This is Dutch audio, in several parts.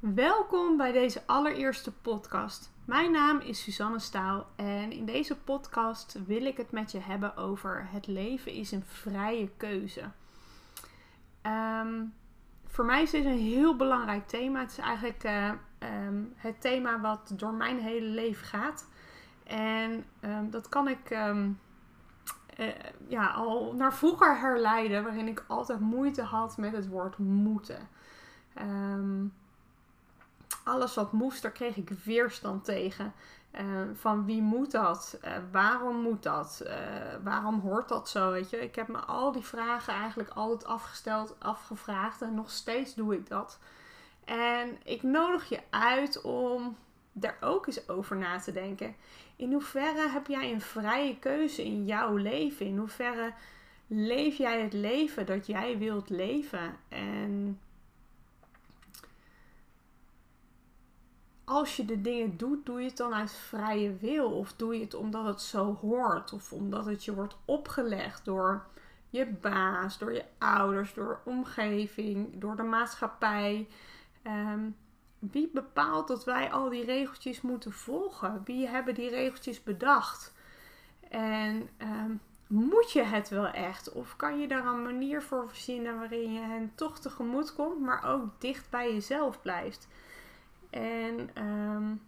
Welkom bij deze allereerste podcast. Mijn naam is Suzanne Staal en in deze podcast wil ik het met je hebben over het leven is een vrije keuze. Ehm, voor mij is dit een heel belangrijk thema. Het is eigenlijk eh, ehm, het thema wat door mijn hele leven gaat. En ehm, dat kan ik eh, ja, al naar vroeger herleiden, waarin ik altijd moeite had met het woord moeten. Um, alles wat moest, daar kreeg ik weerstand tegen. Uh, van wie moet dat? Uh, waarom moet dat? Uh, waarom hoort dat zo? Weet je? Ik heb me al die vragen eigenlijk altijd afgesteld, afgevraagd en nog steeds doe ik dat. En ik nodig je uit om daar ook eens over na te denken. In hoeverre heb jij een vrije keuze in jouw leven? In hoeverre leef jij het leven dat jij wilt leven? En als je de dingen doet, doe je het dan uit vrije wil? Of doe je het omdat het zo hoort? Of omdat het je wordt opgelegd door je baas, door je ouders, door omgeving, door de maatschappij? Ehm, wie bepaalt dat wij al die regeltjes moeten volgen? Wie hebben die regeltjes bedacht? En ehm, moet je het wel echt? Of kan je daar een manier voor verzinnen waarin je hen toch tegemoet komt, maar ook dicht bij jezelf blijft? En um,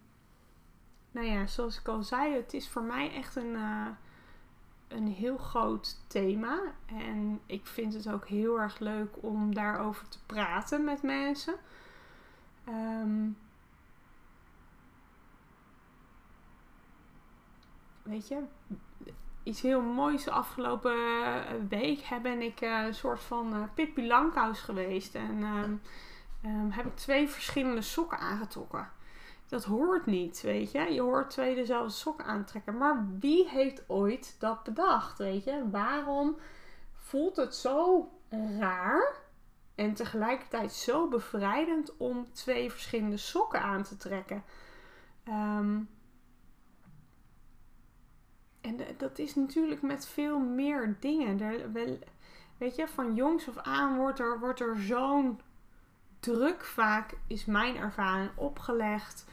nou ja, zoals ik al zei, het is voor mij echt een, uh, een heel groot thema. En ik vind het ook heel erg leuk om daarover te praten met mensen. Um, weet je, iets heel moois. De afgelopen week ben ik uh, een soort van Pippi Langkous geweest. En um, um, heb ik twee verschillende sokken aangetrokken. Dat hoort niet, weet je. Je hoort twee dezelfde sokken aantrekken. Maar wie heeft ooit dat bedacht, weet je? Waarom voelt het zo raar en tegelijkertijd zo bevrijdend om twee verschillende sokken aan te trekken? Um, en dat is natuurlijk met veel meer dingen. Weet je, van jongs af aan wordt er, wordt er zo'n druk vaak, is mijn ervaring, opgelegd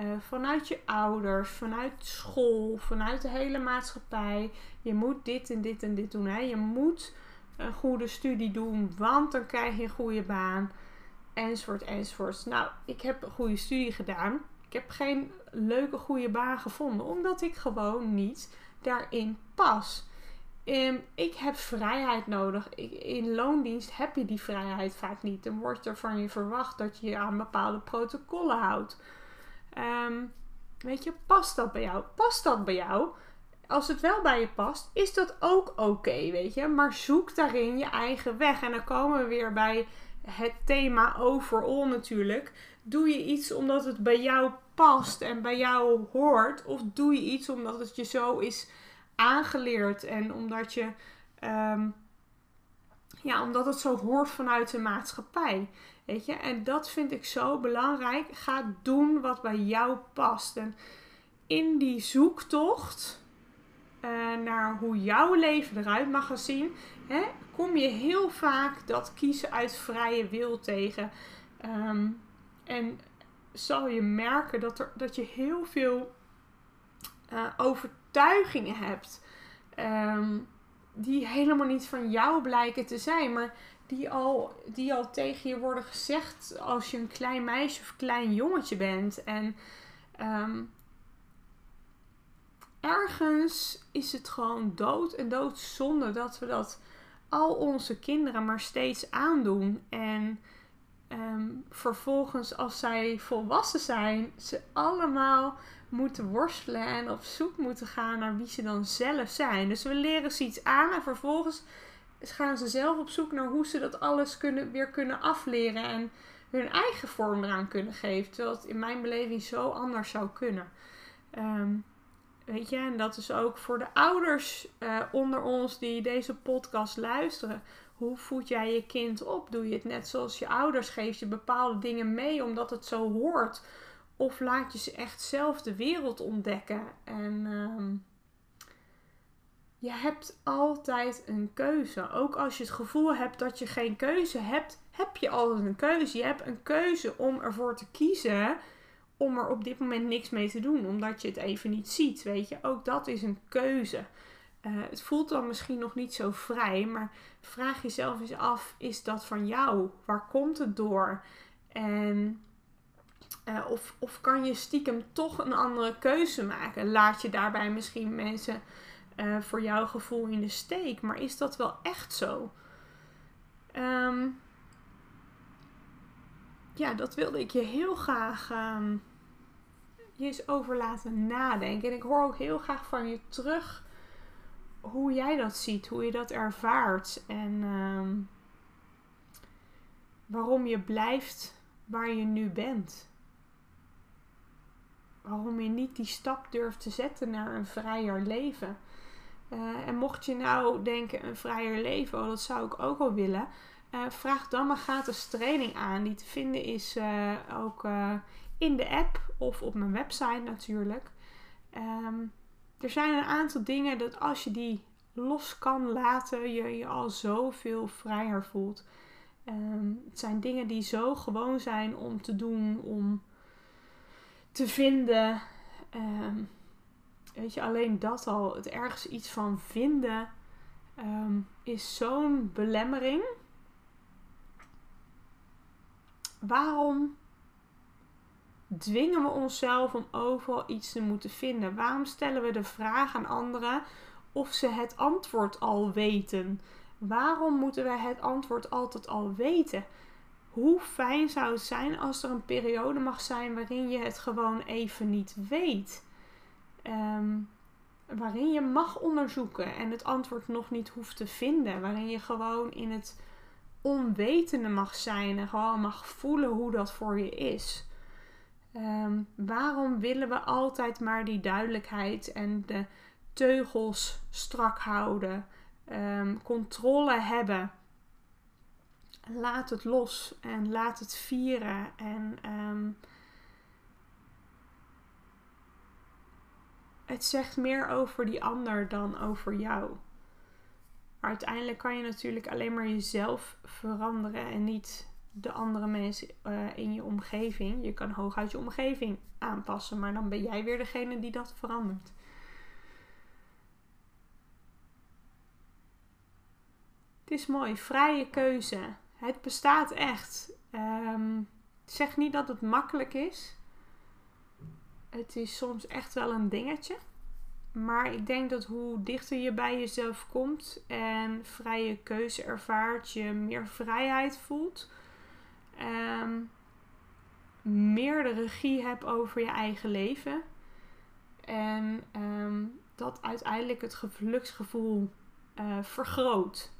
uh, vanuit je ouders, vanuit school, vanuit de hele maatschappij. Je moet dit en dit en dit doen. Hè? Je moet een goede studie doen, want dan krijg je een goede baan. Enzovoort, enzovoort. Nou, ik heb een goede studie gedaan. Ik heb geen leuke, goede baan gevonden, omdat ik gewoon niet daarin pas. Um, ik heb vrijheid nodig. in loondienst heb je die vrijheid vaak niet. Dan wordt er van je verwacht dat je je aan bepaalde protocollen houdt. Um, weet je, past dat bij jou? Past dat bij jou? Als het wel bij je past, is dat ook oké, weet je. Maar zoek daarin je eigen weg. En dan komen we weer bij het thema overal natuurlijk. Doe je iets omdat het bij jou past en bij jou hoort? Of doe je iets omdat het je zo is aangeleerd en omdat je, um, ja, omdat het zo hoort vanuit de maatschappij. Weet je, en dat vind ik zo belangrijk. Ga doen wat bij jou past. En in die zoektocht uh, naar hoe jouw leven eruit mag gaan zien, hè, kom je heel vaak dat kiezen uit vrije wil tegen. Um, en zal je merken dat, er, dat je heel veel over overtuigingen hebt. Um, die helemaal niet van jou blijken te zijn, maar die al, die al tegen je worden gezegd als je een klein meisje of klein jongetje bent. En um, ergens is het gewoon dood en doodzonde dat we dat al onze kinderen maar steeds aandoen. En um, vervolgens, als zij volwassen zijn, ze allemaal moeten worstelen en op zoek moeten gaan naar wie ze dan zelf zijn. Dus we leren ze iets aan en vervolgens gaan ze zelf op zoek naar hoe ze dat alles kunnen, weer kunnen afleren en hun eigen vorm eraan kunnen geven. Terwijl het in mijn beleving zo anders zou kunnen. Um, weet je, en dat is ook voor de ouders uh, onder ons die deze podcast luisteren. Hoe voed jij je kind op? Doe je het net zoals je ouders? Geef je bepaalde dingen mee omdat het zo hoort? Of laat je ze echt zelf de wereld ontdekken? En uh, je hebt altijd een keuze. Ook als je het gevoel hebt dat je geen keuze hebt, heb je altijd een keuze. Je hebt een keuze om ervoor te kiezen om er op dit moment niks mee te doen, omdat je het even niet ziet. Weet je, ook dat is een keuze. Uh, het voelt dan misschien nog niet zo vrij, maar vraag jezelf eens af: is dat van jou? Waar komt het door? En uh, of, of kan je stiekem toch een andere keuze maken? Laat je daarbij misschien mensen uh, voor jouw gevoel in de steek, maar is dat wel echt zo? Um, ja, dat wilde ik je heel graag um, je eens over laten nadenken. En ik hoor ook heel graag van je terug hoe jij dat ziet, hoe je dat ervaart en um, waarom je blijft waar je nu bent. Waarom je niet die stap durft te zetten naar een vrijer leven. Uh, en mocht je nou denken, een vrijer leven, oh, dat zou ik ook wel willen. Uh, vraag dan maar gratis training aan. Die te vinden is uh, ook in de app of op mijn website natuurlijk. Um, er zijn een aantal dingen dat als je die los kan laten, je je al zoveel vrijer voelt. Um, het zijn dingen die zo gewoon zijn om te doen, om te vinden. Um, weet je, alleen dat al, het ergens iets van vinden, um, is zo'n belemmering. Waarom dwingen we onszelf om overal iets te moeten vinden? Waarom stellen we de vraag aan anderen of ze het antwoord al weten? Waarom moeten wij het antwoord altijd al weten? Hoe fijn zou het zijn als er een periode mag zijn waarin je het gewoon even niet weet? Um, waarin je mag onderzoeken en het antwoord nog niet hoeft te vinden. Waarin je gewoon in het onwetende mag zijn en gewoon mag voelen hoe dat voor je is. Um, waarom willen we altijd maar die duidelijkheid en de teugels strak houden, um, controle hebben? Laat het los en laat het vieren en um, het zegt meer over die ander dan over jou. Uiteindelijk kan je natuurlijk alleen maar jezelf veranderen en niet de andere mensen uh, in je omgeving. Je kan hooguit je omgeving aanpassen, maar dan ben jij weer degene die dat verandert. Het is mooi, vrije keuze. Het bestaat echt. Um, zeg niet dat het makkelijk is. Het is soms echt wel een dingetje. Maar ik denk dat hoe dichter je bij jezelf komt en vrije keuze ervaart, je meer vrijheid voelt. Um, meer de regie hebt over je eigen leven. En um, dat uiteindelijk het geluksgevoel uh, vergroot.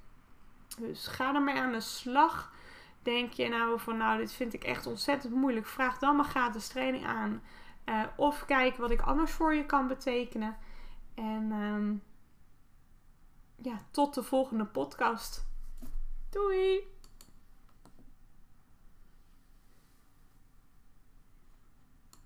Dus ga ermee aan de slag. Denk je nou van nou, dit vind ik echt ontzettend moeilijk. Vraag dan maar gratis training aan. Uh, of kijk wat ik anders voor je kan betekenen. En um, ja, tot de volgende podcast. Doei!